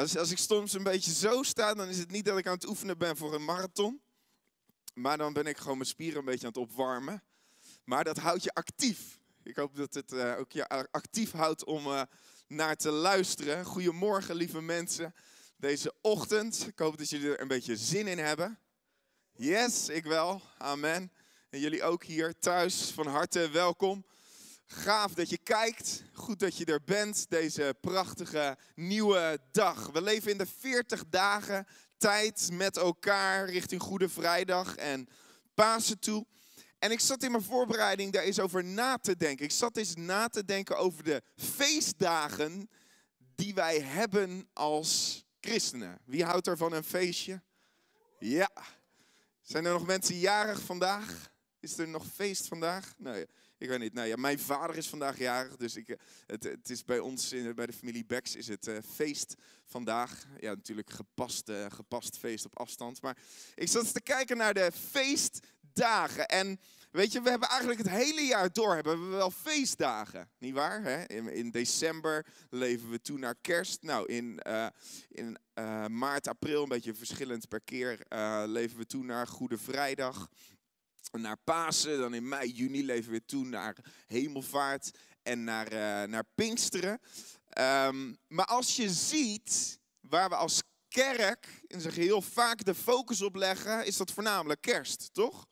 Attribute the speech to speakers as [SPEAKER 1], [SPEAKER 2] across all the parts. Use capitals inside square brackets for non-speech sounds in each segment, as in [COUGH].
[SPEAKER 1] Als, als ik soms een beetje zo sta, dan is het niet dat ik aan het oefenen ben voor een marathon. Maar dan ben ik gewoon mijn spieren een beetje aan het opwarmen. Maar dat houdt je actief. Ik hoop dat het eh, ook je actief houdt om uh, naar te luisteren. Goedemorgen, lieve mensen. Deze ochtend. Ik hoop dat jullie er een beetje zin in hebben. Yes, ik wel. Amen. En jullie ook hier thuis. Van harte welkom. Gaaf dat je kijkt. Goed dat je er bent. Deze prachtige nieuwe dag. We leven in de 40 dagen tijd met elkaar richting Goede Vrijdag en Pasen toe. En ik zat in mijn voorbereiding daar eens over na te denken. Ik zat eens na te denken over de feestdagen die wij hebben als christenen. Wie houdt er van een feestje? Ja. Zijn er nog mensen jarig vandaag? Is er nog feest vandaag? Nee. Ik weet niet. Nou ja, mijn vader is vandaag jarig, dus ik, het, het is bij ons, in, bij de familie Becks, is het uh, feest vandaag. Ja, natuurlijk gepast, uh, gepast feest op afstand. Maar ik zat te kijken naar de feestdagen. En weet je, we hebben eigenlijk het hele jaar door hebben we wel feestdagen. Niet waar? Hè? In, in december leven we toe naar kerst. Nou, in, in maart, april, een beetje verschillend per keer, leven we toe naar Goede Vrijdag naar Pasen. Dan in mei, juni leven we toe naar Hemelvaart en naar, uh, naar Pinksteren. Um, maar als je ziet waar we als kerk in zijn geheel vaak de focus op leggen, is dat voornamelijk kerst, toch?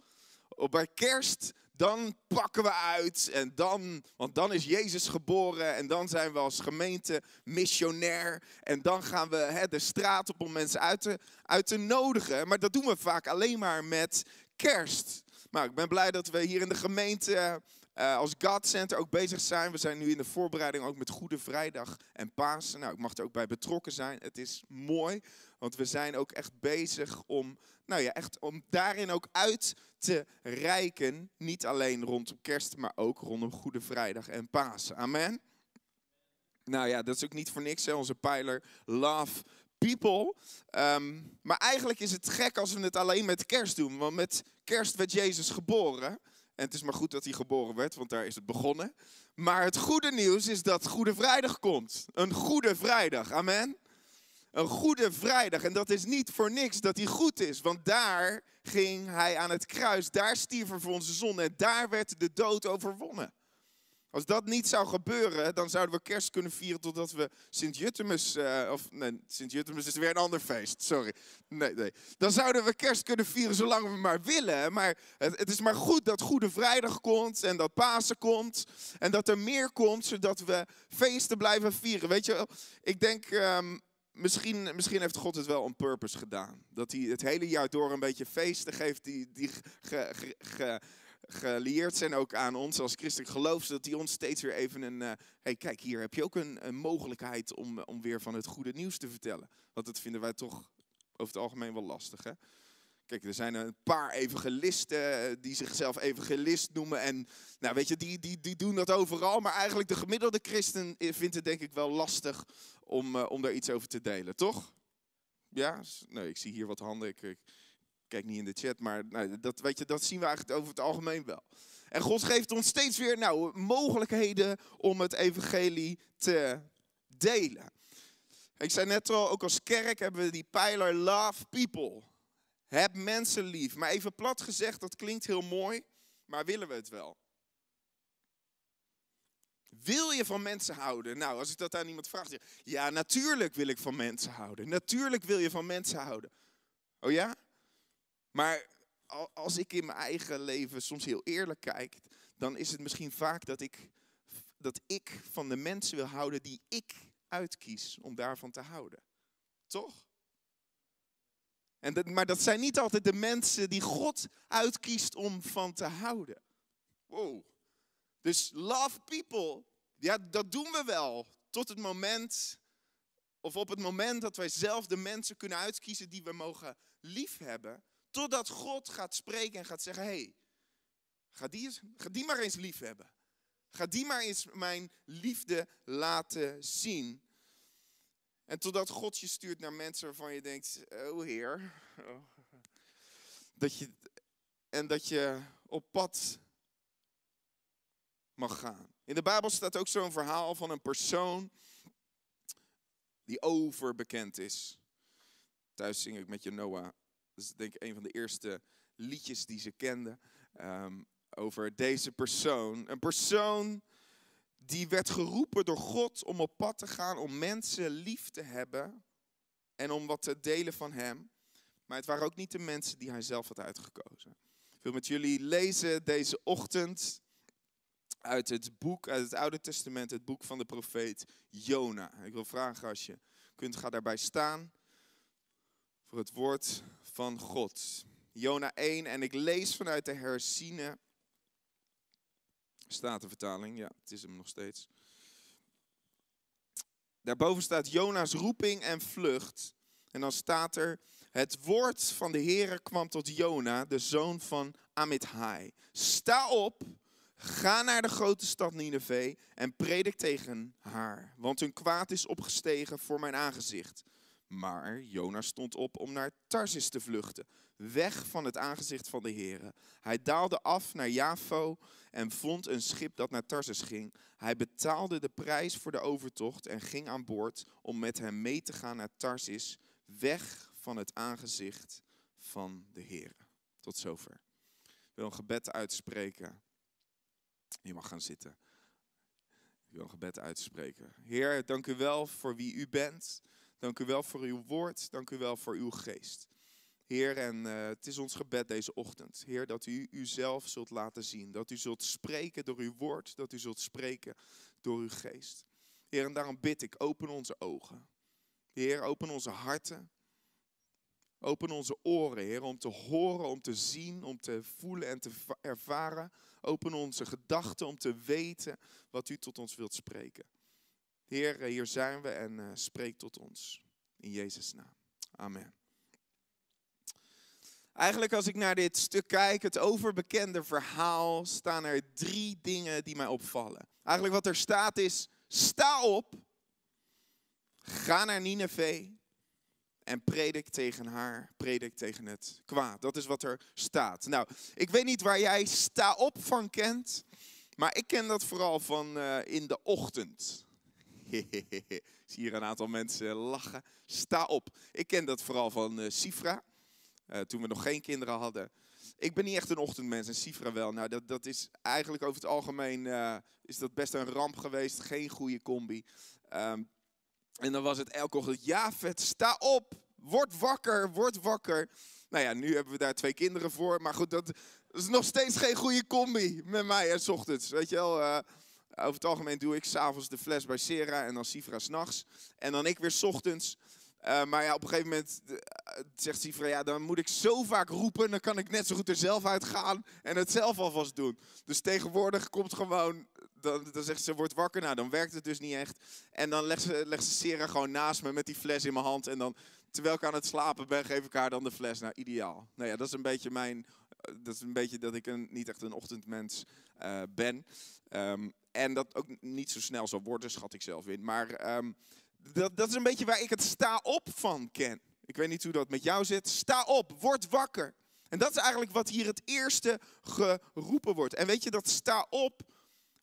[SPEAKER 1] Bij kerst, dan pakken we uit en dan, want dan is Jezus geboren en dan zijn we als gemeente missionair en dan gaan we de straat op om mensen uit te, uit te nodigen. Maar dat doen we vaak alleen maar met kerst. Maar ik ben blij dat we hier in de gemeente uh, als God Center ook bezig zijn. We zijn nu in de voorbereiding ook met Goede Vrijdag en Pasen. Nou, ik mag er ook bij betrokken zijn. Het is mooi, want we zijn ook echt bezig om, nou ja, echt om daarin ook uit te reiken. Niet alleen rondom kerst, maar ook rondom Goede Vrijdag en Pasen. Amen. Nou ja, dat is ook niet voor niks, hè? onze pijler Love people. Um, maar eigenlijk is het gek als we het alleen met kerst doen. Want met kerst werd Jezus geboren. En het is maar goed dat hij geboren werd, want daar is het begonnen. Maar het goede nieuws is dat Goede Vrijdag komt. Een Goede Vrijdag, amen. Een Goede Vrijdag. En dat is niet voor niks dat hij goed is. Want daar ging hij aan het kruis. Daar stierf er voor onze zonde. En daar werd de dood overwonnen. Als dat niet zou gebeuren, dan zouden we kerst kunnen vieren totdat we Sint-Jutemus, uh, of nee, Sint-Jutemus is weer een ander feest, sorry. Nee, nee. Dan zouden we kerst kunnen vieren zolang we maar willen. Maar het, is maar goed dat Goede Vrijdag komt en dat Pasen komt. En dat er meer komt, zodat we feesten blijven vieren. Weet je, ik denk, um, misschien, misschien heeft God het wel on purpose gedaan. Dat hij het hele jaar door een beetje feesten geeft die, die gelieerd zijn ook aan ons als christelijk geloof, zodat die ons steeds weer even een, uh, hey kijk hier heb je ook een, een, mogelijkheid om, om weer van het goede nieuws te vertellen. Want dat vinden wij toch over het algemeen wel lastig hè. Kijk, er zijn een paar evangelisten eh, die zichzelf evangelist noemen. En nou, weet je, die, die, die doen dat overal. Maar eigenlijk de gemiddelde christen vindt het denk ik wel lastig om, om daar iets over te delen, toch? Ja? Nee, ik zie hier wat handen. Ik, kijk niet in de chat, maar nou, dat, weet je, dat zien we eigenlijk over het algemeen wel. En God geeft ons steeds weer nou, mogelijkheden om het evangelie te delen. Ik zei net al, ook als kerk hebben we die pijler Love People. Heb mensen lief. Maar even plat gezegd, dat klinkt heel mooi, maar willen we het wel? Wil je van mensen houden? Nou, als ik dat aan iemand vraag, ja, natuurlijk wil ik van mensen houden. Natuurlijk wil je van mensen houden. Oh ja? Maar als ik in mijn eigen leven soms heel eerlijk kijk, dan is het misschien vaak dat ik, dat ik van de mensen wil houden die ik uitkies om daarvan te houden. Toch? En maar dat zijn niet altijd de mensen die God uitkiest om van te houden. Wow. Dus love people, ja, dat doen we wel. Tot het moment of op het moment dat wij zelf de mensen kunnen uitkiezen die we mogen liefhebben, totdat God gaat spreken en gaat zeggen, hé, hey, ga, die ga die maar eens liefhebben. Ga die maar eens mijn liefde laten zien. En totdat God je stuurt naar mensen waarvan je denkt, oh Heer. Dat je, en dat je op pad mag gaan. In de Bijbel staat ook zo'n verhaal van een persoon die overbekend is. Thuis zing ik met je Noah. Dat is denk ik een van de eerste liedjes die ze kenden. Um, over deze persoon. Een persoon die werd geroepen door God om op pad te gaan, om mensen lief te hebben en om wat te delen van Hem. Maar het waren ook niet de mensen die Hij zelf had uitgekozen. Ik wil met jullie lezen deze ochtend uit het boek, uit het Oude Testament, het boek van de profeet Jona. Ik wil vragen als je kunt, ga daarbij staan voor het woord van God. Jona 1 en ik lees vanuit de herziene Statenvertaling, ja, het is hem nog steeds. Daarboven staat Jona's roeping en vlucht. En dan staat er, het woord van de Heere kwam tot Jona, de zoon van Amittai. Sta op, ga naar de grote stad Nineveh en predik tegen haar, want hun kwaad is opgestegen voor mijn aangezicht. Maar Jona stond op om naar Tarsis te vluchten, weg van het aangezicht van de Heere. Hij daalde af naar Jafo en vond een schip dat naar Tarsus ging. Hij betaalde de prijs voor de overtocht en ging aan boord om met hem mee te gaan naar Tarsis, weg van het aangezicht van de Heer. Tot zover. Ik wil een gebed uitspreken. Je mag gaan zitten. Ik wil een gebed uitspreken. Heer, dank u wel voor wie u bent. Dank u wel voor uw woord. Dank u wel voor uw geest. Heer, en uh, het is ons gebed deze ochtend. Heer, dat u uzelf zult laten zien. Dat u zult spreken door uw woord. Dat u zult spreken door uw geest. Heer, en daarom bid ik, open onze ogen. Heer, open onze harten. Open onze oren, Heer, om te horen, om te zien, om te voelen en te ervaren. Open onze gedachten om te weten wat u tot ons wilt spreken. Heer, hier zijn we en uh, spreek tot ons. In Jezus' naam. Amen. Eigenlijk als ik naar dit stuk kijk, het overbekende verhaal, staan er drie dingen die mij opvallen. Eigenlijk wat er staat is, sta op, ga naar Nineveh en predik tegen haar, predik tegen het kwaad. Dat is wat er staat. Nou, ik weet niet waar jij sta op van kent, maar ik ken dat vooral van uh, in de ochtend. Ik [LAUGHS] zie hier een aantal mensen lachen. Sta op. Ik ken dat vooral van uh, Sifra. Uh, toen we nog geen kinderen hadden. Ik ben niet echt een ochtendmens en Sifra wel. Nou, dat, dat is eigenlijk over het algemeen uh, is dat best een ramp geweest. Geen goede combi. Um, en dan was het elke ochtend, ja vet, sta op. Word wakker, word wakker. Nou ja, nu hebben we daar twee kinderen voor. Maar goed, dat, is nog steeds geen goede combi met mij en ochtends. Weet je wel, over het algemeen doe ik s'avonds de fles bij Sera en dan Sifra s'nachts. En dan ik weer s ochtends. Uh, maar ja, op een gegeven moment uh, zegt Sifra, ja, dan moet ik zo vaak roepen, dan kan ik net zo goed er zelf uit gaan en het zelf alvast doen. Dus tegenwoordig komt gewoon, dan, dan zegt ze, word wakker, nou dan werkt het dus niet echt. En dan legt ze, legt ze Sarah gewoon naast me met die fles in mijn hand en dan, terwijl ik aan het slapen ben, geef ik haar dan de fles. Nou, ideaal. Nou ja, dat is een beetje mijn, dat is een beetje dat ik een, niet echt een ochtendmens ben. Um, en dat ook niet zo snel zal worden, schat ik zelf in. Maar um, dat, dat is een beetje waar ik het sta op van ken. Ik weet niet hoe dat met jou zit. Sta op, word wakker. En dat is eigenlijk wat hier het eerste geroepen wordt. En weet je, dat sta op,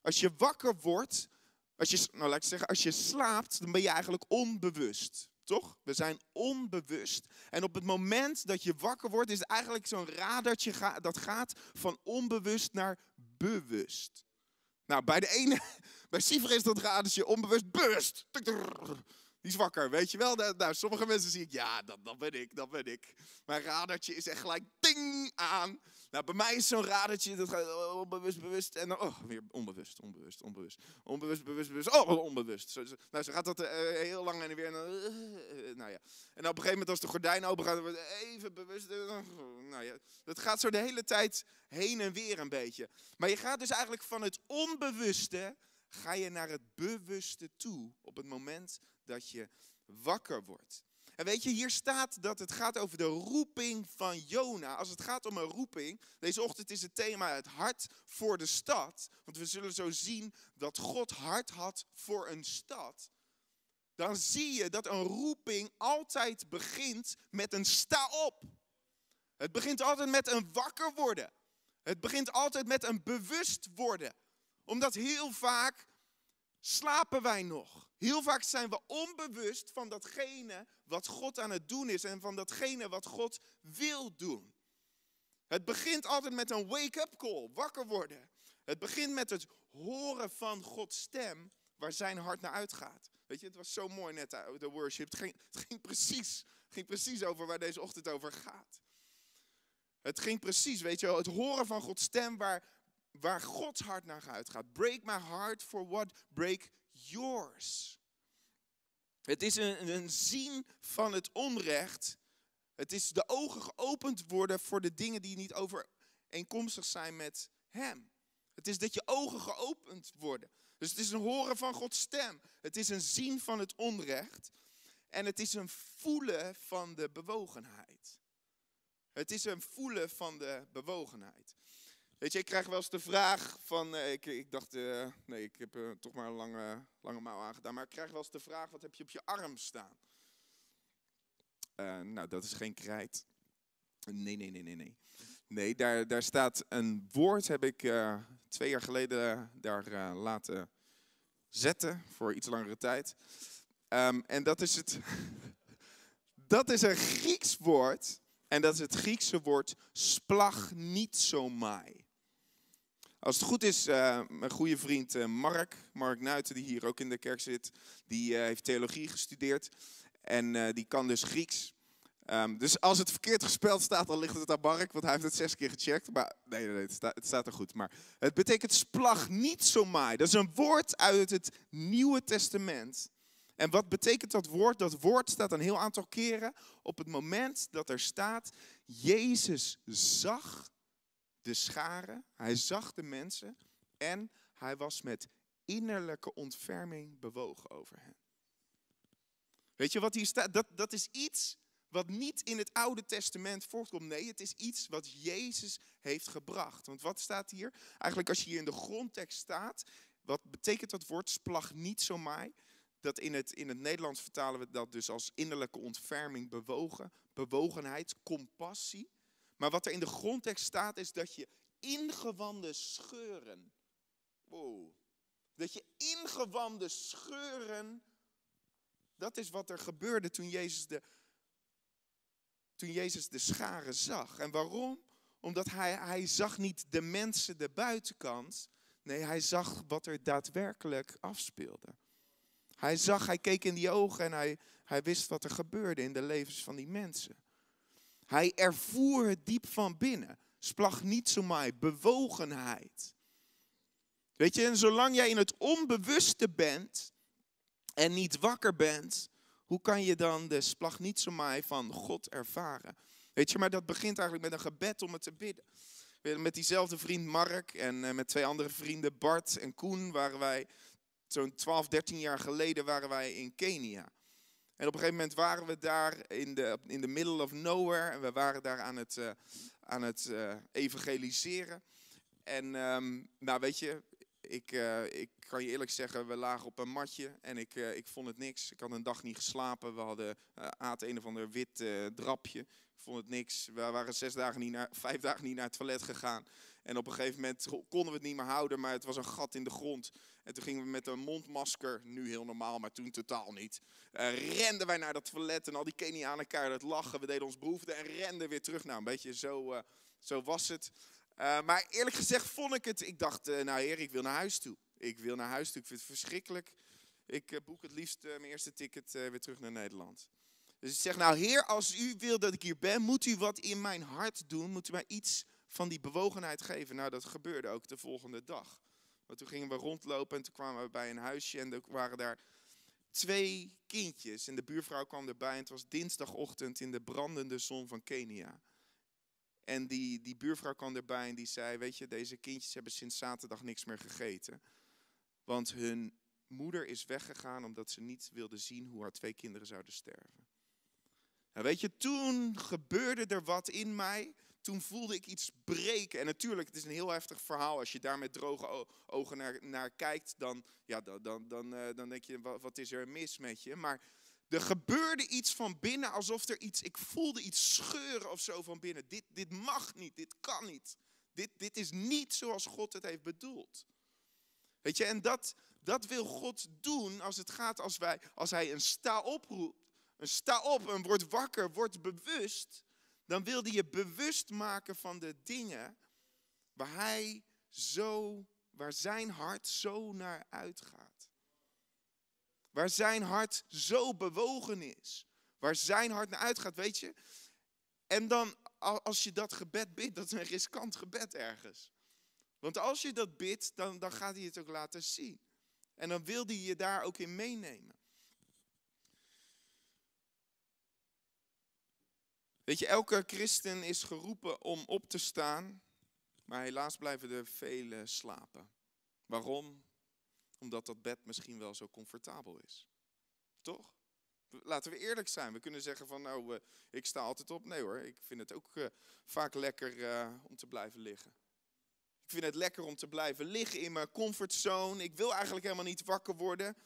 [SPEAKER 1] als je wakker wordt, als je, nou laat ik zeggen, als je slaapt, dan ben je eigenlijk onbewust. Toch? We zijn onbewust. En op het moment dat je wakker wordt, is het eigenlijk zo'n radertje dat gaat van onbewust naar bewust. Nou, bij de ene, [LAUGHS] bij Siever is dat radertje onbewust bewust. Die is wakker, weet je wel. Nou, sommige mensen zie ik, ja, dat, dat ben ik, dat ben ik. Mijn radertje is echt gelijk ding aan. Nou, bij mij is zo'n radertje, dat gaat onbewust, bewust. En dan, oh, weer onbewust, onbewust, onbewust. Onbewust, bewust, bewust. Oh, onbewust. Nou, zo gaat dat uh, heel lang en weer. En dan, uh, nou ja. En op een gegeven moment als de gordijn open gaat, wordt even bewust. Uh, nou ja. Dat gaat zo de hele tijd heen en weer een beetje. Maar je gaat dus eigenlijk van het onbewuste, ga je naar het bewuste toe. Op het moment dat je wakker wordt. En weet je, hier staat dat het gaat over de roeping van Jona. Als het gaat om een roeping, deze ochtend is het thema het hart voor de stad. Want we zullen zo zien dat God hart had voor een stad. Dan zie je dat een roeping altijd begint met een sta op. Het begint altijd met een wakker worden. Het begint altijd met een bewust worden. Omdat heel vaak slapen wij nog. Heel vaak zijn we onbewust van datgene wat God aan het doen is en van datgene wat God wil doen. Het begint altijd met een wake-up call, wakker worden. Het begint met het horen van Gods stem waar zijn hart naar uitgaat. Weet je, het was zo mooi net eh, de worship. Het ging, het ging, precies, ging precies over waar deze ochtend over gaat. Het ging precies, weet je wel, het horen van Gods stem waar, waar Gods hart naar uitgaat. Break my heart for what break yours. Het is een, zien van het onrecht. Het is de ogen geopend worden voor de dingen die niet overeenkomstig zijn met Hem. Het is dat je ogen geopend worden. Dus het is een horen van Gods stem. Het is een zien van het onrecht. En het is een voelen van de bewogenheid. Het is een voelen van de bewogenheid. Weet je, ik krijg wel eens de vraag van, uh, ik, ik, dacht, uh, nee, ik heb uh, toch maar een lange, lange mouw aangedaan, maar ik krijg wel eens de vraag, wat heb je op je arm staan? nou, dat is geen krijt. Nee, nee, nee, nee, nee. Nee, daar, daar staat een woord, heb ik twee jaar geleden daar laten zetten voor iets langere tijd. Um, en dat is het, [LAUGHS] dat is een Grieks woord, en dat is het Griekse woord splagnitsomai. Als het goed is, uh, mijn goede vriend uh, Mark, Mark Nuiten, die hier ook in de kerk zit, die uh, heeft theologie gestudeerd en die kan dus Grieks. Um, dus als het verkeerd gespeld staat, dan ligt het aan Mark, want hij heeft het zes keer gecheckt. Maar nee, nee, nee het, staat, het staat er goed. Maar het betekent splag niet zo maai. Dat is een woord uit het Nieuwe Testament. En wat betekent dat woord? Dat woord staat een heel aantal keren op het moment dat er staat, Jezus zag de scharen, hij zag de mensen en hij was met innerlijke ontferming bewogen over hen. Weet je wat hier staat? Dat, dat is iets wat niet in het Oude Testament voorkomt. Nee, het is iets wat Jezus heeft gebracht. Want wat staat hier? Eigenlijk als je hier in de grondtekst staat, wat betekent dat woord splag niet zo mij? Dat in het, in het Nederlands vertalen we dat dus als innerlijke ontferming, bewogen, bewogenheid, compassie. Maar wat er in de grondtekst staat is dat je ingewanden scheuren. Wow. Dat je ingewanden scheuren. Dat is wat er gebeurde toen Jezus de, toen Jezus de scharen zag. En waarom? Omdat hij, hij zag niet de mensen de buitenkant. Nee, hij zag wat er daadwerkelijk afspeelde. Hij zag, hij keek in die ogen en hij, hij wist wat er gebeurde in de levens van die mensen. Hij ervoer het diep van binnen. Splag niet zo mij, bewogenheid. Weet je, en zolang jij in het onbewuste bent en niet wakker bent, hoe kan je dan de splag niet zo mij van God ervaren? Weet je, maar dat begint eigenlijk met een gebed om het te bidden. Met diezelfde vriend Mark en eh, met twee andere vrienden Bart en Koen waren wij zo'n 12, 13 jaar geleden waren wij in Kenia. En op een gegeven moment waren we daar in de, in the middle of nowhere. En we waren daar aan het, uh, aan het uh, evangeliseren. En um, nou weet je, ik, uh, ik kan je eerlijk zeggen, we lagen op een matje en ik, ik vond het niks. Ik had een dag niet geslapen. We hadden aten een of ander wit drapje. Ik vond het niks. We waren zes dagen niet naar, vijf dagen niet naar het toilet gegaan. En op een gegeven moment konden we het niet meer houden, maar het was een gat in de grond. En toen gingen we met een mondmasker, nu heel normaal, maar toen totaal niet. Uh, renden wij naar dat toilet en al die Kenianen het lachen. We deden ons behoefte en renden weer terug. Nou, een beetje zo, uh, zo was het. Uh, maar eerlijk gezegd vond ik het, ik dacht, nou heer, ik wil naar huis toe. Ik wil naar huis toe, ik vind het verschrikkelijk. Ik boek het liefst mijn eerste ticket weer terug naar Nederland. Dus ik zeg, nou heer, als u wil dat ik hier ben, moet u wat in mijn hart doen. Moet u mij iets van die bewogenheid geven. Nou, dat gebeurde ook de volgende dag. Want toen gingen we rondlopen en toen kwamen we bij een huisje en er waren daar twee kindjes. En de buurvrouw kwam erbij en het was dinsdagochtend in de brandende zon van Kenia. En die, die buurvrouw kwam erbij en die zei, weet je, deze kindjes hebben sinds zaterdag niks meer gegeten. Want hun moeder is weggegaan omdat ze niet wilde zien hoe haar twee kinderen zouden sterven. Nou, weet je, toen gebeurde er wat in mij. Toen voelde ik iets breken. En natuurlijk, het is een heel heftig verhaal. Als je daar met droge ogen naar, naar kijkt, dan, ja, dan, dan, dan, eh, dan denk je, wat, is er mis met je? Maar er gebeurde iets van binnen, alsof er iets, ik voelde iets scheuren of zo van binnen. Dit, dit mag niet, dit kan niet. Dit, dit is niet zoals God het heeft bedoeld. Weet je, en dat, dat wil God doen als het gaat als, wij, als hij een sta oproept. Een sta op en word wakker, word bewust. Dan wil hij je bewust maken van de dingen waar hij zo, waar zijn hart zo naar uitgaat. Waar zijn hart zo bewogen is. Waar zijn hart naar uitgaat, weet je. En dan, als je dat gebed bidt, dat is een riskant gebed ergens. Want als je dat bidt, dan, dan gaat hij het ook laten zien. En dan wil hij je daar ook in meenemen. Weet je, elke christen is geroepen om op te staan, maar helaas blijven er velen slapen. Waarom? Omdat dat bed misschien wel zo comfortabel is. Toch? Laten we eerlijk zijn. We kunnen zeggen van nou, uh, ik sta altijd op. Nee hoor, ik vind het ook uh, vaak lekker uh, om te blijven liggen. Ik vind het lekker om te blijven liggen in mijn comfortzone. Ik wil eigenlijk helemaal niet wakker worden.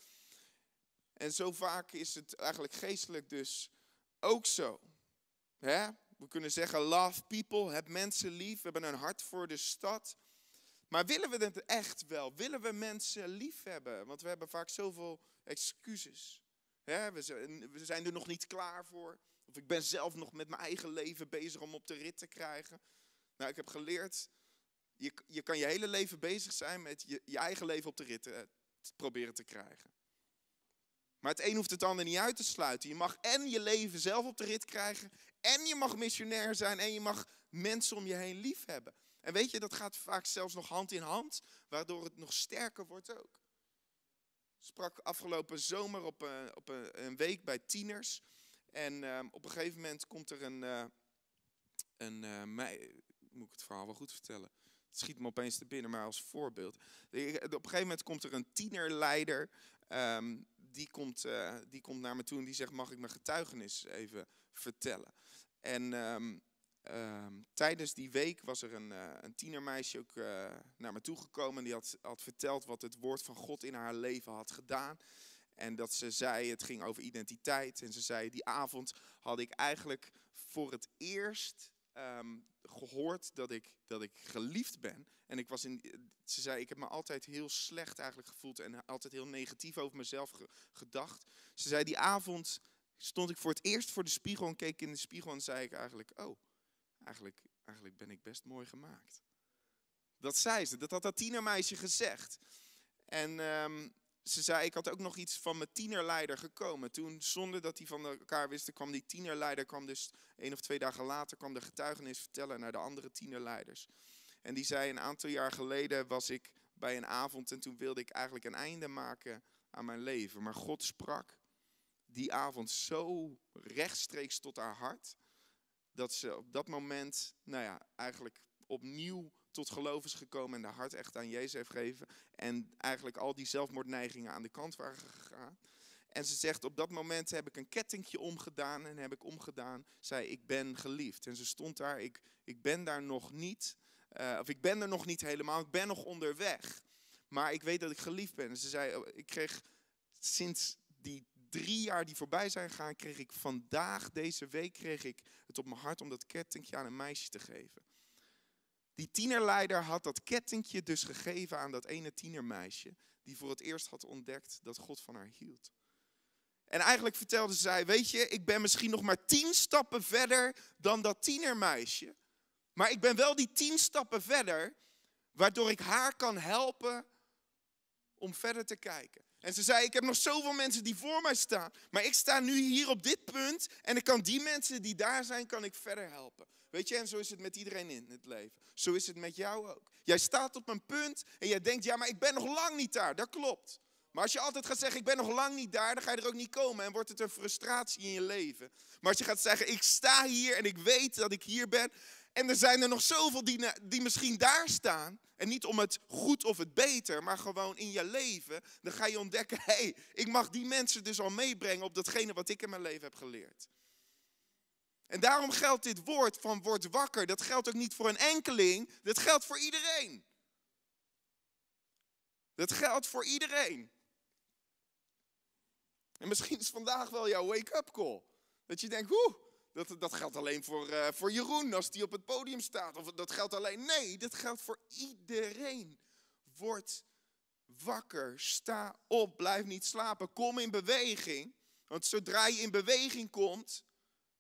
[SPEAKER 1] En zo vaak is het eigenlijk geestelijk dus ook zo. Hè? We kunnen zeggen love people, heb mensen lief, we hebben een hart voor de stad. Maar willen we het echt wel? Willen we mensen lief hebben? Want we hebben vaak zoveel excuses. Hè? We, zijn, er nog niet klaar voor. Of ik ben zelf nog met mijn eigen leven bezig om op de rit te krijgen. Nou, ik heb geleerd, je, je kan je hele leven bezig zijn met je, je eigen leven op de rit te, te proberen te krijgen. Maar het een hoeft het ander niet uit te sluiten. Je mag en je leven zelf op de rit krijgen, en je mag missionair zijn, en je mag mensen om je heen lief hebben. En weet je, dat gaat vaak zelfs nog hand in hand, waardoor het nog sterker wordt ook. Ik sprak afgelopen zomer op een, op een, week bij tieners. En um, op een gegeven moment komt er een, uh, een uh, moet ik het verhaal wel goed vertellen? Het schiet me opeens te binnen, maar als voorbeeld. Op een gegeven moment komt er een tienerleider um, die komt, uh, die komt naar me toe en die zegt: Mag ik mijn getuigenis even vertellen? En um, um, tijdens die week was er een, uh, een tienermeisje ook uh, naar me toe gekomen. En die had, had verteld wat het woord van God in haar leven had gedaan. En dat ze zei, het ging over identiteit. En ze zei, die avond had ik eigenlijk voor het eerst um, gehoord dat ik, dat ik geliefd ben. En ik was in, ze zei, ik heb me altijd heel slecht eigenlijk gevoeld en altijd heel negatief over mezelf ge, gedacht. Ze zei, die avond stond ik voor het eerst voor de spiegel en keek in de spiegel en zei ik eigenlijk, oh, eigenlijk, eigenlijk ben ik best mooi gemaakt. Dat zei ze, dat had dat tienermeisje gezegd. En um, ze zei, ik had ook nog iets van mijn tienerleider gekomen. Toen, zonder dat die van elkaar wisten, kwam die tienerleider, kwam dus één of twee dagen later, kwam de getuigenis vertellen naar de andere tienerleiders. En die zei, een aantal jaar geleden was ik bij een avond en toen wilde ik eigenlijk een einde maken aan mijn leven. Maar God sprak die avond zo rechtstreeks tot haar hart, dat ze op dat moment, nou ja, eigenlijk opnieuw tot geloof is gekomen en de hart echt aan Jezus heeft gegeven. En eigenlijk al die zelfmoordneigingen aan de kant waren gegaan. En ze zegt, op dat moment heb ik een kettingje omgedaan en heb ik omgedaan, zei ik ben geliefd. En ze stond daar, ik, ik ben daar nog niet, uh, of ik ben er nog niet helemaal, ik ben nog onderweg. Maar ik weet dat ik geliefd ben. En ze zei, oh, ik kreeg sinds die drie jaar die voorbij zijn gegaan, kreeg ik vandaag, deze week, kreeg ik het op mijn hart om dat kettingje aan een meisje te geven. Die tienerleider had dat kettingje dus gegeven aan dat ene tienermeisje, die voor het eerst had ontdekt dat God van haar hield. En eigenlijk vertelde zij, weet je, ik ben misschien nog maar tien stappen verder dan dat tienermeisje. Maar ik ben wel die tien stappen verder, waardoor ik haar kan helpen om verder te kijken. En ze zei, ik heb nog zoveel mensen die voor mij staan. Maar ik sta nu hier op dit punt en ik kan die mensen die daar zijn, kan ik verder helpen. Weet je, en zo is het met iedereen in het leven. Zo is het met jou ook. Jij staat op een punt en jij denkt, ja, maar ik ben nog lang niet daar. Dat klopt. Maar als je altijd gaat zeggen, ik ben nog lang niet daar, dan ga je er ook niet komen en wordt het een frustratie in je leven. Maar als je gaat zeggen, ik sta hier en ik weet dat ik hier ben En er zijn er nog zoveel die, die misschien daar staan. En niet om het goed of het beter, maar gewoon in je leven. Dan ga je ontdekken, hé, hey, ik mag die mensen dus al meebrengen op datgene wat ik in mijn leven heb geleerd. En daarom geldt dit woord van word wakker. Dat geldt ook niet voor een enkeling, dat geldt voor iedereen. Dat geldt voor iedereen. En misschien is vandaag wel jouw wake-up call. Dat je denkt, oeh, dat, dat geldt alleen voor, uh, voor Jeroen als die op het podium staat. Of dat geldt alleen. Nee, dat geldt voor iedereen. Word wakker, sta op, blijf niet slapen, kom in beweging. Want zodra je in beweging komt,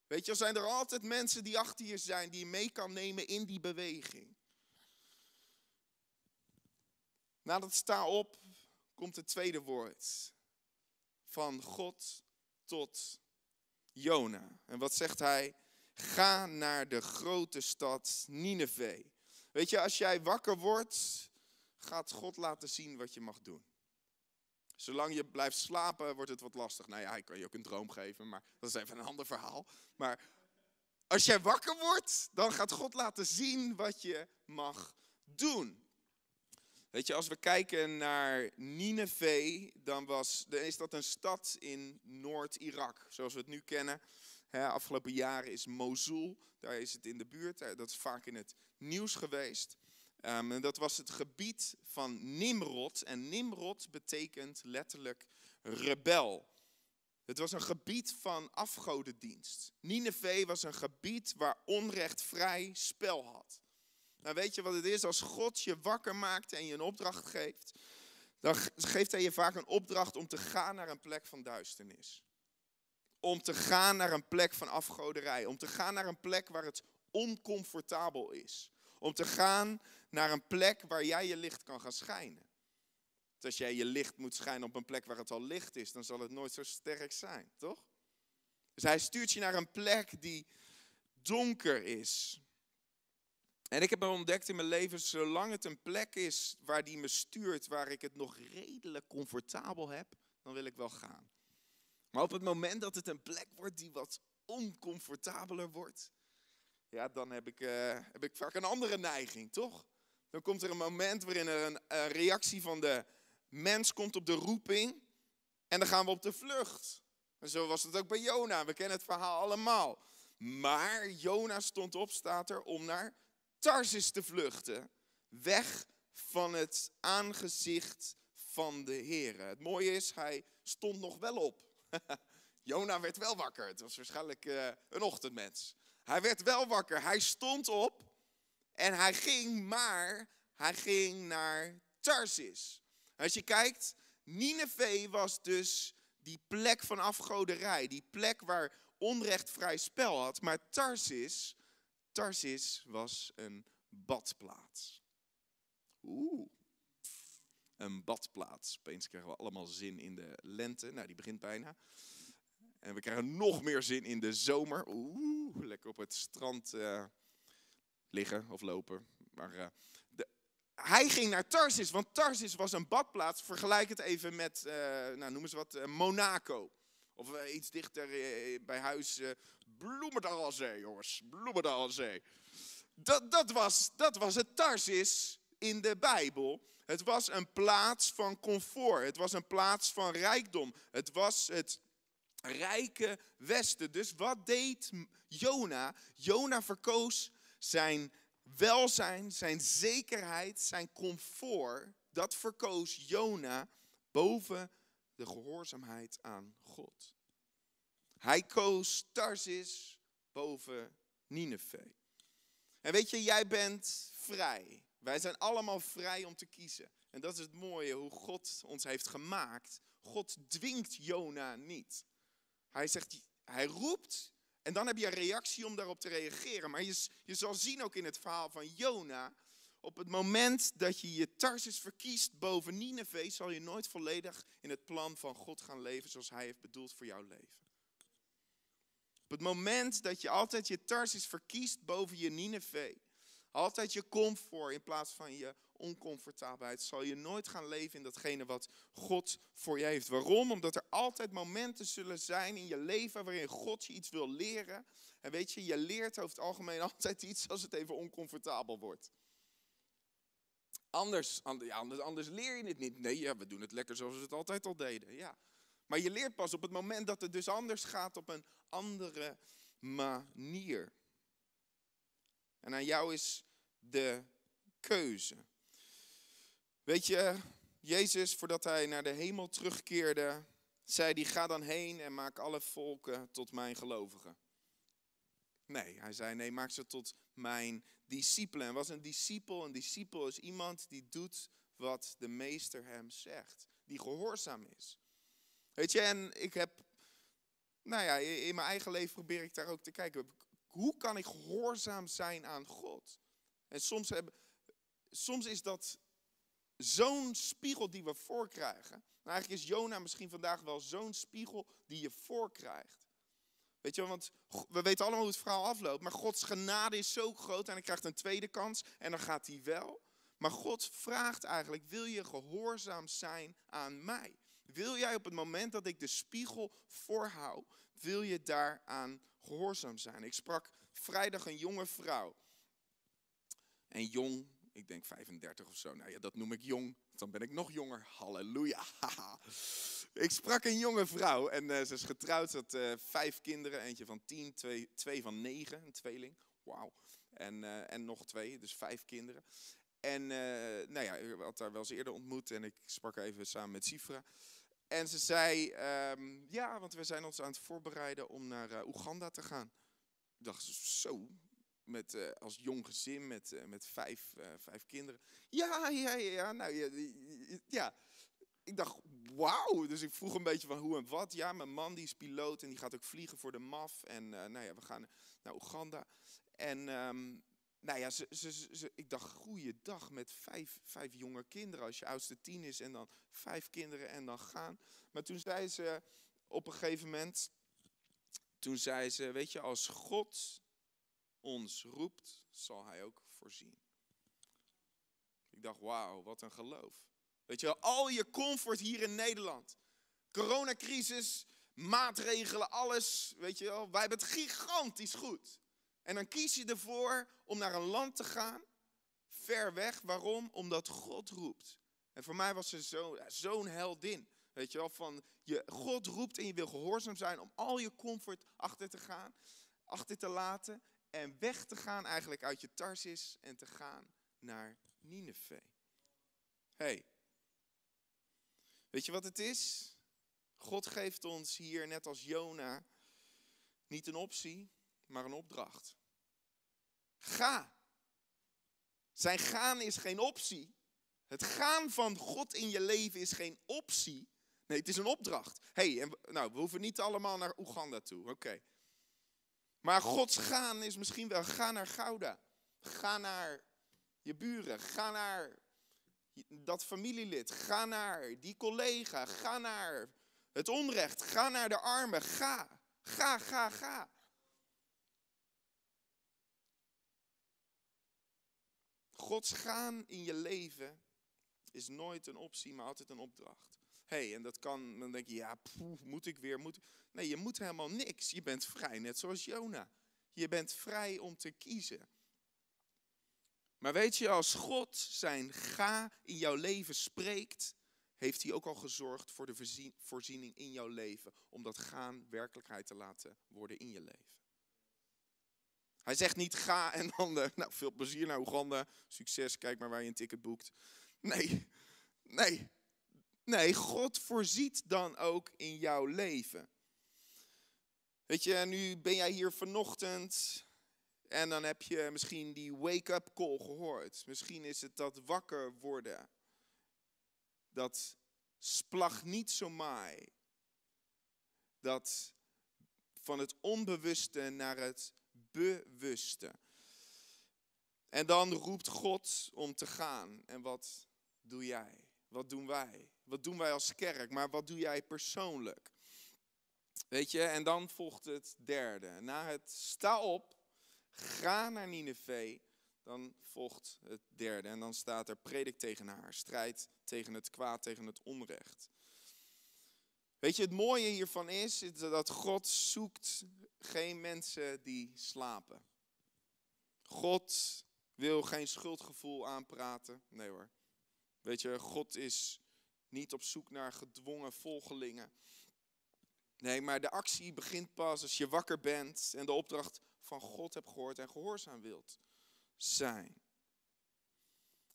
[SPEAKER 1] weet je, zijn er altijd mensen die achter je zijn, die je mee kan nemen in die beweging. Nadat sta op, komt het tweede woord. Van God tot Jona. En wat zegt hij? Ga naar de grote stad Nineveh. Weet je, als jij wakker wordt, gaat God laten zien wat je mag doen. Zolang je blijft slapen, wordt het wat lastig. Nou ja, hij kan je ook een droom geven, maar dat is even een ander verhaal. Maar als jij wakker wordt, dan gaat God laten zien wat je mag doen. Weet je, als we kijken naar Nineveh, dan, was, is dat een stad in Noord-Irak, zoals we het nu kennen. afgelopen jaren is Mosul, daar is het in de buurt, dat is vaak in het nieuws geweest. Um, en dat was het gebied van Nimrod. En Nimrod betekent letterlijk rebel. Het was een gebied van afgodendienst. Nineveh was een gebied waar onrecht vrij spel had. Nou, weet je wat het is? Als God je wakker maakt en je een opdracht geeft, dan geeft hij je vaak een opdracht om te gaan naar een plek van duisternis. Om te gaan naar een plek van afgoderij. Om te gaan naar een plek waar het oncomfortabel is. Om te gaan naar een plek waar jij je licht kan gaan schijnen. Want als jij je licht moet schijnen op een plek waar het al licht is, dan zal het nooit zo sterk zijn, toch? Dus hij stuurt je naar een plek die donker is. En ik heb ontdekt in mijn leven, zolang het een plek is waar die me stuurt, waar ik het nog redelijk comfortabel heb, dan wil ik wel gaan. Maar op het moment dat het een plek wordt die wat oncomfortabeler wordt, ja, dan heb ik, uh, heb ik vaak een andere neiging, toch? Dan komt er een moment waarin er een, een reactie van de mens komt op de roeping en dan gaan we op de vlucht. En zo was het ook bij Jona. We kennen het verhaal allemaal. Maar Jona stond op, staat er, om naar Tarsis te vluchten. Weg van het aangezicht van de Heer. Het mooie is, hij stond nog wel op. [LAUGHS] Jona werd wel wakker. Het was waarschijnlijk uh, een ochtendmens. Hij werd wel wakker. Hij stond op en hij ging, maar hij ging naar Tarsis. Als je kijkt, Nineveh was dus die plek van afgoderij. Die plek waar onrecht vrij spel had. Maar Tarsis Tarsis was een badplaats. Oeh, een badplaats. Opeens krijgen we allemaal zin in de lente. Nou, die begint bijna. En we krijgen nog meer zin in de zomer. Oeh, lekker op het strand uh, liggen of lopen. Maar uh, de, hij ging naar Tarsis, want Tarsis was een badplaats. Vergelijk het even met, uh, nou, noem eens wat, Monaco. Of iets dichter bij huis, Bloemendaalzee, jongens. Bloemendaalzee. Dat, dat, was, dat was het Tarsis in de Bijbel. Het was een plaats van comfort. Het was een plaats van rijkdom. Het was het rijke Westen. Dus wat deed Jona? Jona verkoos zijn welzijn, zijn zekerheid, zijn comfort. Dat verkoos Jona boven de gehoorzaamheid aan God. Hij koos Tarsis boven Nineveh. En weet je, jij bent vrij. Wij zijn allemaal vrij om te kiezen. En dat is het mooie, hoe God ons heeft gemaakt. God dwingt Jona niet. Hij zegt, hij roept en dan heb je een reactie om daarop te reageren. Maar je, je zal zien ook in het verhaal van Jona, op het moment dat je je Tarsis verkiest boven Nineveh, zal je nooit volledig in het plan van God gaan leven zoals hij heeft bedoeld voor jouw leven. Op het moment dat je altijd je Tarsis verkiest boven je Nineveh, Altijd je comfort in plaats van je oncomfortabelheid. Zal je nooit gaan leven in datgene wat God voor je heeft. Waarom? Omdat er altijd momenten zullen zijn in je leven waarin God je iets wil leren. En weet je, je leert over het algemeen [LAUGHS] altijd iets als het even oncomfortabel wordt. Anders, anders, anders leer je het niet. Nee, ja, we doen het lekker zoals we het altijd al deden. Ja. Maar je leert pas op het moment dat het dus anders gaat op een andere manier. En aan jou is de keuze. Weet je, Jezus, voordat hij naar de hemel terugkeerde, zei hij: Ga dan heen en maak alle volken tot mijn gelovigen. Nee, hij zei: Nee, maak ze tot mijn discipelen. En was een discipel? Een discipel is iemand die doet wat de meester hem zegt, die gehoorzaam is. Weet je, en ik heb, nou ja, in mijn eigen leven probeer ik daar ook te kijken. Hoe kan ik gehoorzaam zijn aan God? En soms, hebben, soms is dat zo'n spiegel die we voorkrijgen. Nou, eigenlijk is Jona misschien vandaag wel zo'n spiegel die je voorkrijgt. Weet je, want we weten allemaal hoe het verhaal afloopt. Maar Gods genade is zo groot en hij krijgt een tweede kans en dan gaat hij wel. Maar God vraagt eigenlijk, wil je gehoorzaam zijn aan mij? Wil jij op het moment dat ik de spiegel voorhoud, wil je daaraan gehoorzaam zijn? Ik sprak vrijdag een jonge vrouw. En jong, ik denk 35 of zo. Nou ja, dat noem ik jong. Dan ben ik nog jonger. Halleluja. [LAUGHS] ik sprak een jonge vrouw en uh, ze is getrouwd. Ze had uh, vijf kinderen. Eentje van tien, twee, twee van negen, een tweeling. Wauw. En, uh, en nog twee, dus vijf kinderen. En nou ja, ik had haar wel eens eerder ontmoet en ik sprak even samen met Sifra. En ze zei, um, ja, want we zijn ons aan het voorbereiden om naar Oeganda te gaan. Ik dacht, zo, met, uh, als jong gezin met, uh, met vijf, vijf kinderen. Ja, ja, ja, nou ja, ja. Ik dacht, wauw. Dus ik vroeg een beetje van hoe en wat. Ja, mijn man die is piloot en die gaat ook vliegen voor de MAF. En nou ja, we gaan naar Oeganda. En um, nou ja, ze, ze, ik dacht, dag met vijf, vijf jonge kinderen. Als je oudste tien is en dan vijf kinderen en dan gaan. Maar toen zei ze op een gegeven moment, toen zei ze, weet je, als God ons roept, zal hij ook voorzien. Ik dacht, wauw, wat een geloof. Weet je wel, al je comfort hier in Nederland. Coronacrisis, maatregelen, alles. Weet je wel, wij hebben het gigantisch goed. En dan kies je ervoor om naar een land te gaan, ver weg. Waarom? Omdat God roept. En voor mij was ze zo'n zo heldin. Weet je wel, van je, God roept en je wil gehoorzaam zijn om al je comfort achter te gaan, achter te laten en weg te gaan eigenlijk uit je Tarsis en te gaan naar Nineveh. hey, weet je wat het is? God geeft ons hier, net als Jona, niet een optie, maar een opdracht. Ga. Zijn gaan is geen optie. Het gaan van God in je leven is geen optie. Nee, het is een opdracht. hey, nou, we hoeven niet allemaal naar Oeganda toe. Oké. Maar Gods gaan is misschien wel, ga naar Gouda. Ga naar je buren. Ga naar dat familielid. Ga naar die collega. Ga naar het onrecht. Ga naar de armen. Ga. Ga, ga, ga. Gods gaan in je leven is nooit een optie, maar altijd een opdracht hey, en dat kan, dan denk je, ja, moet ik weer, moet Nee, je moet helemaal niks. Je bent vrij, net zoals Jona. Je bent vrij om te kiezen. Maar weet je, als God zijn ga in jouw leven spreekt, heeft hij ook al gezorgd voor de voorziening in jouw leven. Om dat gaan werkelijkheid te laten worden in je leven. Hij zegt niet ga en [LAUGHS] dan, uh, nou veel plezier naar Oeganda, succes, kijk maar waar je een ticket boekt. Nee, nee, Nee, God voorziet dan ook in jouw leven. Weet je, nu ben jij hier vanochtend en dan heb je misschien die wake-up call gehoord. Misschien is het dat wakker worden. Dat splag niet zo maai. Dat van het onbewuste naar het bewuste. En dan roept God om te gaan. En wat doe jij? Wat doen wij? Wat doen wij als kerk? Maar wat doe jij persoonlijk? Weet je, en dan volgt het derde. Na het sta op, ga naar Nineveh, dan volgt het derde. En dan staat er predik tegen haar, strijd tegen het kwaad, tegen het onrecht. Weet je, het mooie hiervan is, dat God zoekt geen mensen die slapen. God wil geen schuldgevoel aanpraten. Nee hoor. Weet je, God is niet op zoek naar gedwongen volgelingen. Nee, maar de actie begint pas als je wakker bent en de opdracht van God hebt gehoord en gehoorzaam wilt zijn.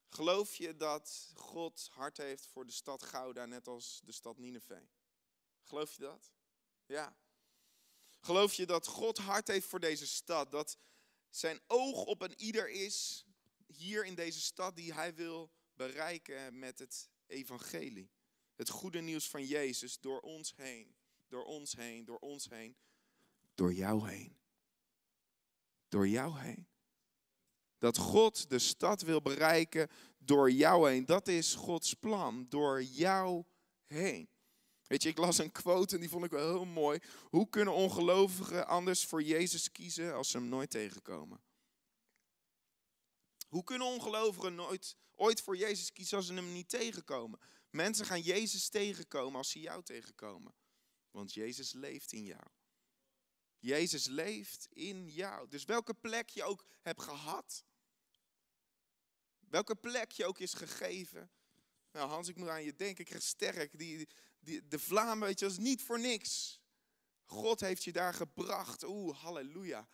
[SPEAKER 1] Geloof je dat God hart heeft voor de stad Gouda, net als de stad Nineveh? Geloof je dat? Ja. Geloof je dat God hart heeft voor deze stad? Dat zijn oog op een ieder is hier in deze stad die hij wil bereiken met het evangelie. Het goede nieuws van Jezus door ons heen, door ons heen, door ons heen, door jou heen. Door jou heen. Dat God de stad wil bereiken door jou heen. Dat is Gods plan, door jou heen. Weet je, ik las een quote en die vond ik wel heel mooi. Hoe kunnen ongelovigen anders voor Jezus kiezen als ze hem nooit tegenkomen? Hoe kunnen ongelovigen nooit, ooit voor Jezus kiezen als ze hem niet tegenkomen? Mensen gaan Jezus tegenkomen als ze jou tegenkomen. Want Jezus leeft in jou. Jezus leeft in jou. Dus welke plek je ook hebt gehad, welke plek je ook is gegeven. Nou Hans, ik moet aan je denken, ik krijg sterk. Die, die, de vlam, weet je, is niet voor niks. God heeft je daar gebracht. Oeh, halleluja.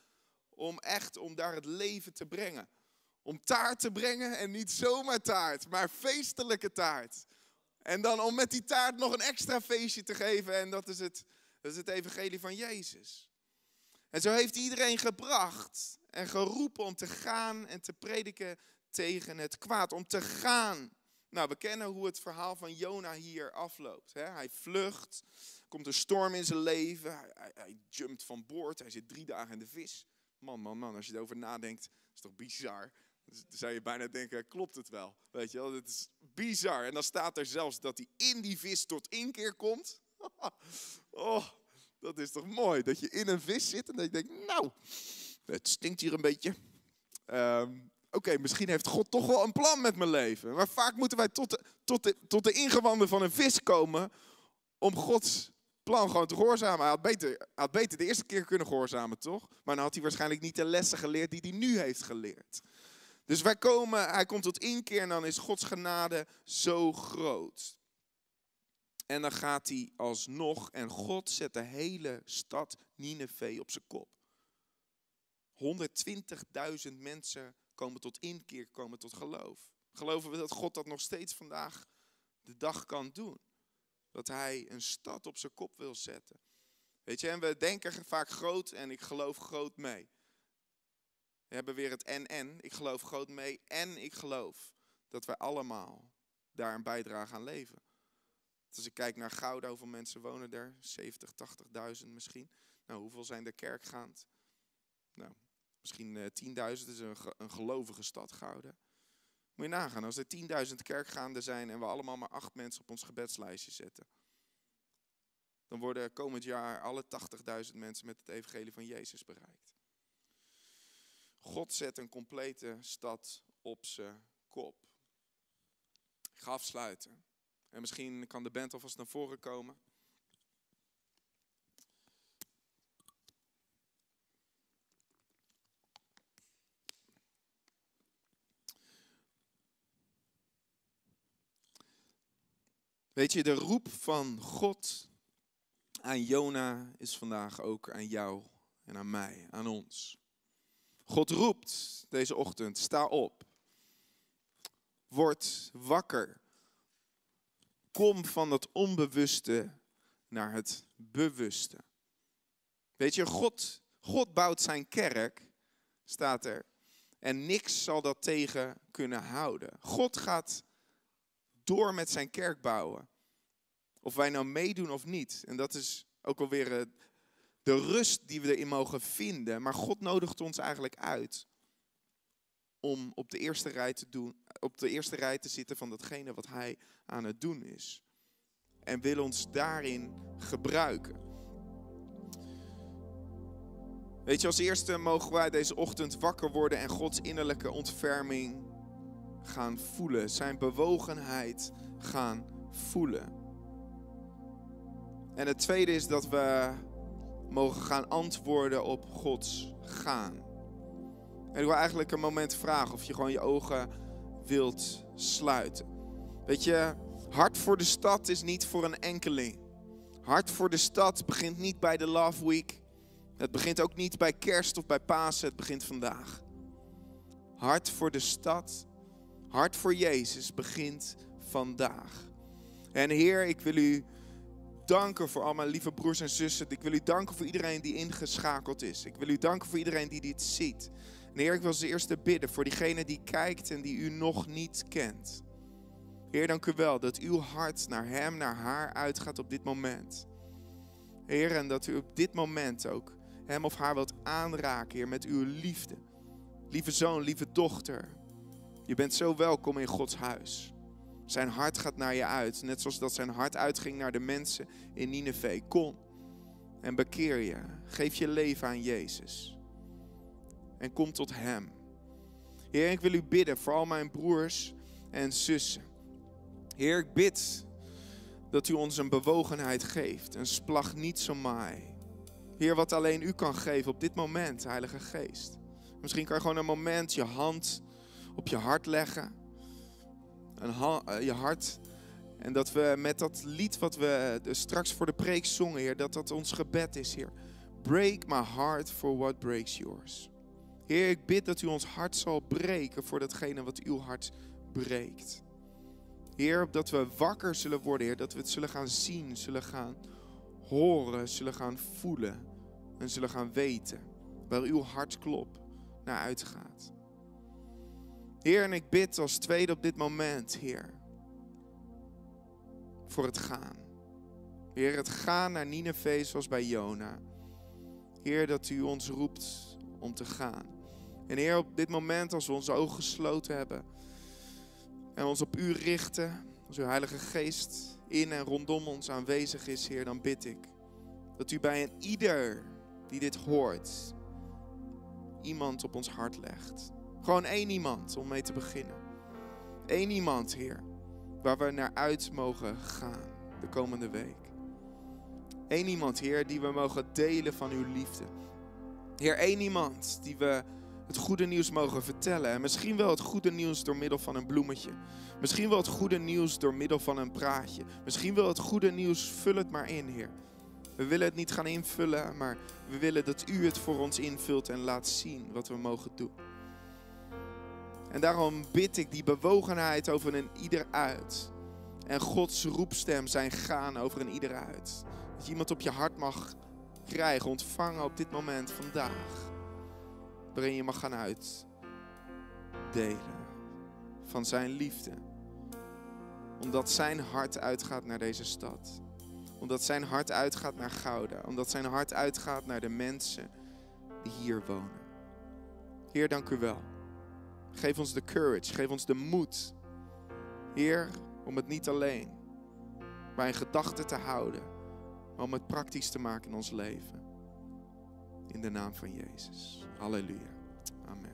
[SPEAKER 1] Om echt, om daar het leven te brengen. Om taart te brengen en niet zomaar taart, maar feestelijke taart. En dan om met die taart nog een extra feestje te geven. En dat is het, dat is het evangelie van Jezus. En zo heeft iedereen gebracht en geroepen om te gaan en te prediken tegen het kwaad. Om te gaan. Nou, we kennen hoe het verhaal van Jona hier afloopt. Hè? Hij vlucht, komt een storm in zijn leven, hij, hij, jumpt van boord, hij zit drie dagen in de vis. Man, man, man, als je erover nadenkt, is toch bizar. Dan zou je bijna denken, klopt het wel? Weet je wel, het is bizar. En dan staat er zelfs dat hij in die vis tot inkeer komt. [LAUGHS] oh, dat is toch mooi, dat je in een vis zit en dat je denkt, nou, het stinkt hier een beetje. Um, Oké, misschien heeft God toch wel een plan met mijn leven. Maar vaak moeten wij tot de, tot, tot de ingewanden van een vis komen om Gods plan gewoon te gehoorzamen. Hij had, beter, hij had beter de eerste keer kunnen gehoorzamen, toch? Maar dan had hij waarschijnlijk niet de lessen geleerd die hij nu heeft geleerd. Dus wij komen, hij komt tot inkeer en dan is Gods genade zo groot. En dan gaat hij alsnog en God zet de hele stad Nineveh op zijn kop. 120.000 mensen komen tot inkeer, komen tot geloof. Geloven we dat God dat nog steeds vandaag de dag kan doen? Dat hij een stad op zijn kop wil zetten. Weet je, en we denken vaak groot en ik geloof groot mee. We hebben weer het en-en. Ik geloof groot mee en ik geloof dat wij allemaal daar een bijdrage aan leveren. Als ik kijk naar Gouda, hoeveel mensen wonen er? 70, 80.000 misschien. Nou, hoeveel zijn er kerkgaand? Nou, Misschien uh, eh, 10.000 is een, een gelovige stad Gouden. Moet je nagaan, als er 10.000 kerkgaanden zijn en we allemaal maar acht mensen op ons gebedslijstje zetten. Dan worden komend jaar alle 80.000 mensen met het evangelie van Jezus bereikt. God zet een complete stad op zijn kop. Ik ga afsluiten. En misschien kan de band alvast naar voren komen. Weet je, de roep van God aan Jona is vandaag ook aan jou en aan mij, aan ons. God roept deze ochtend, sta op. Word wakker. Kom van het onbewuste naar het bewuste. Weet je, God, God bouwt zijn kerk, staat er. En niks zal dat tegen kunnen houden. God gaat door met zijn kerk bouwen. Of wij nou meedoen of niet. En dat is ook alweer eh, de rust die we erin mogen vinden. Maar God nodigt ons eigenlijk uit om op de eerste rij te, doen, op de eerste rij te zitten van datgene wat Hij aan het doen is. En wil ons daarin gebruiken. Weet je, als eerste mogen wij deze ochtend wakker worden en Gods innerlijke ontferming gaan voelen. Zijn bewogenheid gaan voelen. En het tweede is dat we mogen gaan antwoorden op Gods gaan. En ik wil eigenlijk een moment vragen of je gewoon je ogen wilt sluiten. Weet je, hart voor de stad is niet voor een enkeling. Hart voor de stad begint niet bij de Love Week. Het begint ook niet bij kerst of bij Pasen. Het begint vandaag. Hart voor de stad, hart voor Jezus begint vandaag. En Heer, ik wil u danken voor al mijn lieve broers en zussen. Ik wil u danken voor iedereen die ingeschakeld is. Ik wil u danken voor iedereen die dit ziet. Heer, ik wil als eerste bidden voor diegene die kijkt en die u nog niet kent. Heer, dank u wel dat uw hart naar hem, naar haar uitgaat op dit moment. Heer, en dat u op dit moment ook hem of haar wilt aanraken, Heer, met uw liefde. Lieve zoon, lieve dochter, je bent zo welkom in Gods huis. Zijn hart gaat naar je uit, net zoals dat zijn hart uitging naar de mensen in Nineveh. Kom en bekeer je. Geef je leven aan Jezus. En kom tot Hem. Heer, ik wil u bidden voor al mijn broers en zussen. Heer, ik bid dat u ons een bewogenheid geeft, een splag niet zo maai. Heer, wat alleen u kan geven op dit moment, Heilige Geest. Misschien kan je gewoon een moment je hand op je hart leggen. Eh, je hart. En dat we met dat lied wat we straks voor de preek zongen, Heer, dat dat ons gebed is, Heer. Break my heart for what breaks yours. Heer, ik bid dat u ons hart zal breken voor datgene wat uw hart breekt. Heer, dat we wakker zullen worden, Heer, dat we het zullen gaan zien, zullen gaan horen, zullen gaan voelen en zullen gaan weten waar uw hartklop naar uitgaat. Heer, en ik bid als tweede op dit moment, Heer, voor het gaan. Heer, het gaan naar Nineveh zoals bij Jona. Heer, dat u ons roept om te gaan. En Heer, op dit moment, als we onze ogen gesloten hebben en ons op u richten, als uw Heilige Geest in en rondom ons aanwezig is, Heer, dan bid ik dat u bij een ieder die dit hoort, iemand op ons hart legt. Gewoon één iemand om mee te beginnen. Eén iemand, Heer, waar we naar uit mogen gaan de komende week. Eén iemand, Heer, die we mogen delen van uw liefde. Heer, één iemand die we het goede nieuws mogen vertellen. En misschien wel het goede nieuws door middel van een bloemetje. Misschien wel het goede nieuws door middel van een praatje. Misschien wel het goede nieuws, vul het maar in, Heer. We willen het niet gaan invullen, maar we willen dat u het voor ons invult en laat zien wat we mogen doen. En daarom bid ik die bewogenheid over een ieder uit. En Gods roepstem zijn gaan over een ieder uit. Dat je iemand op je hart mag krijgen, ontvangen op dit moment, vandaag. Waarin je mag gaan uitdelen van zijn liefde. Omdat zijn hart uitgaat naar deze stad. Omdat zijn hart uitgaat naar Gouda. Omdat zijn hart uitgaat naar de mensen die hier wonen. Heer, dank u wel. Geef ons de courage, geef ons de moed. Heer, om het niet alleen bij een gedachte te houden, maar om het praktisch te maken in ons leven. In de naam van Jezus. Halleluja. Amen.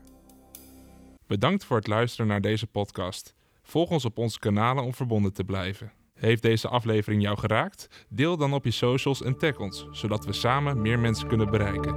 [SPEAKER 2] Bedankt voor het luisteren naar deze podcast. Volg ons op onze kanalen om verbonden te blijven. Heeft deze aflevering jou geraakt? Deel dan op je socials en tag ons, zodat we samen meer mensen kunnen bereiken.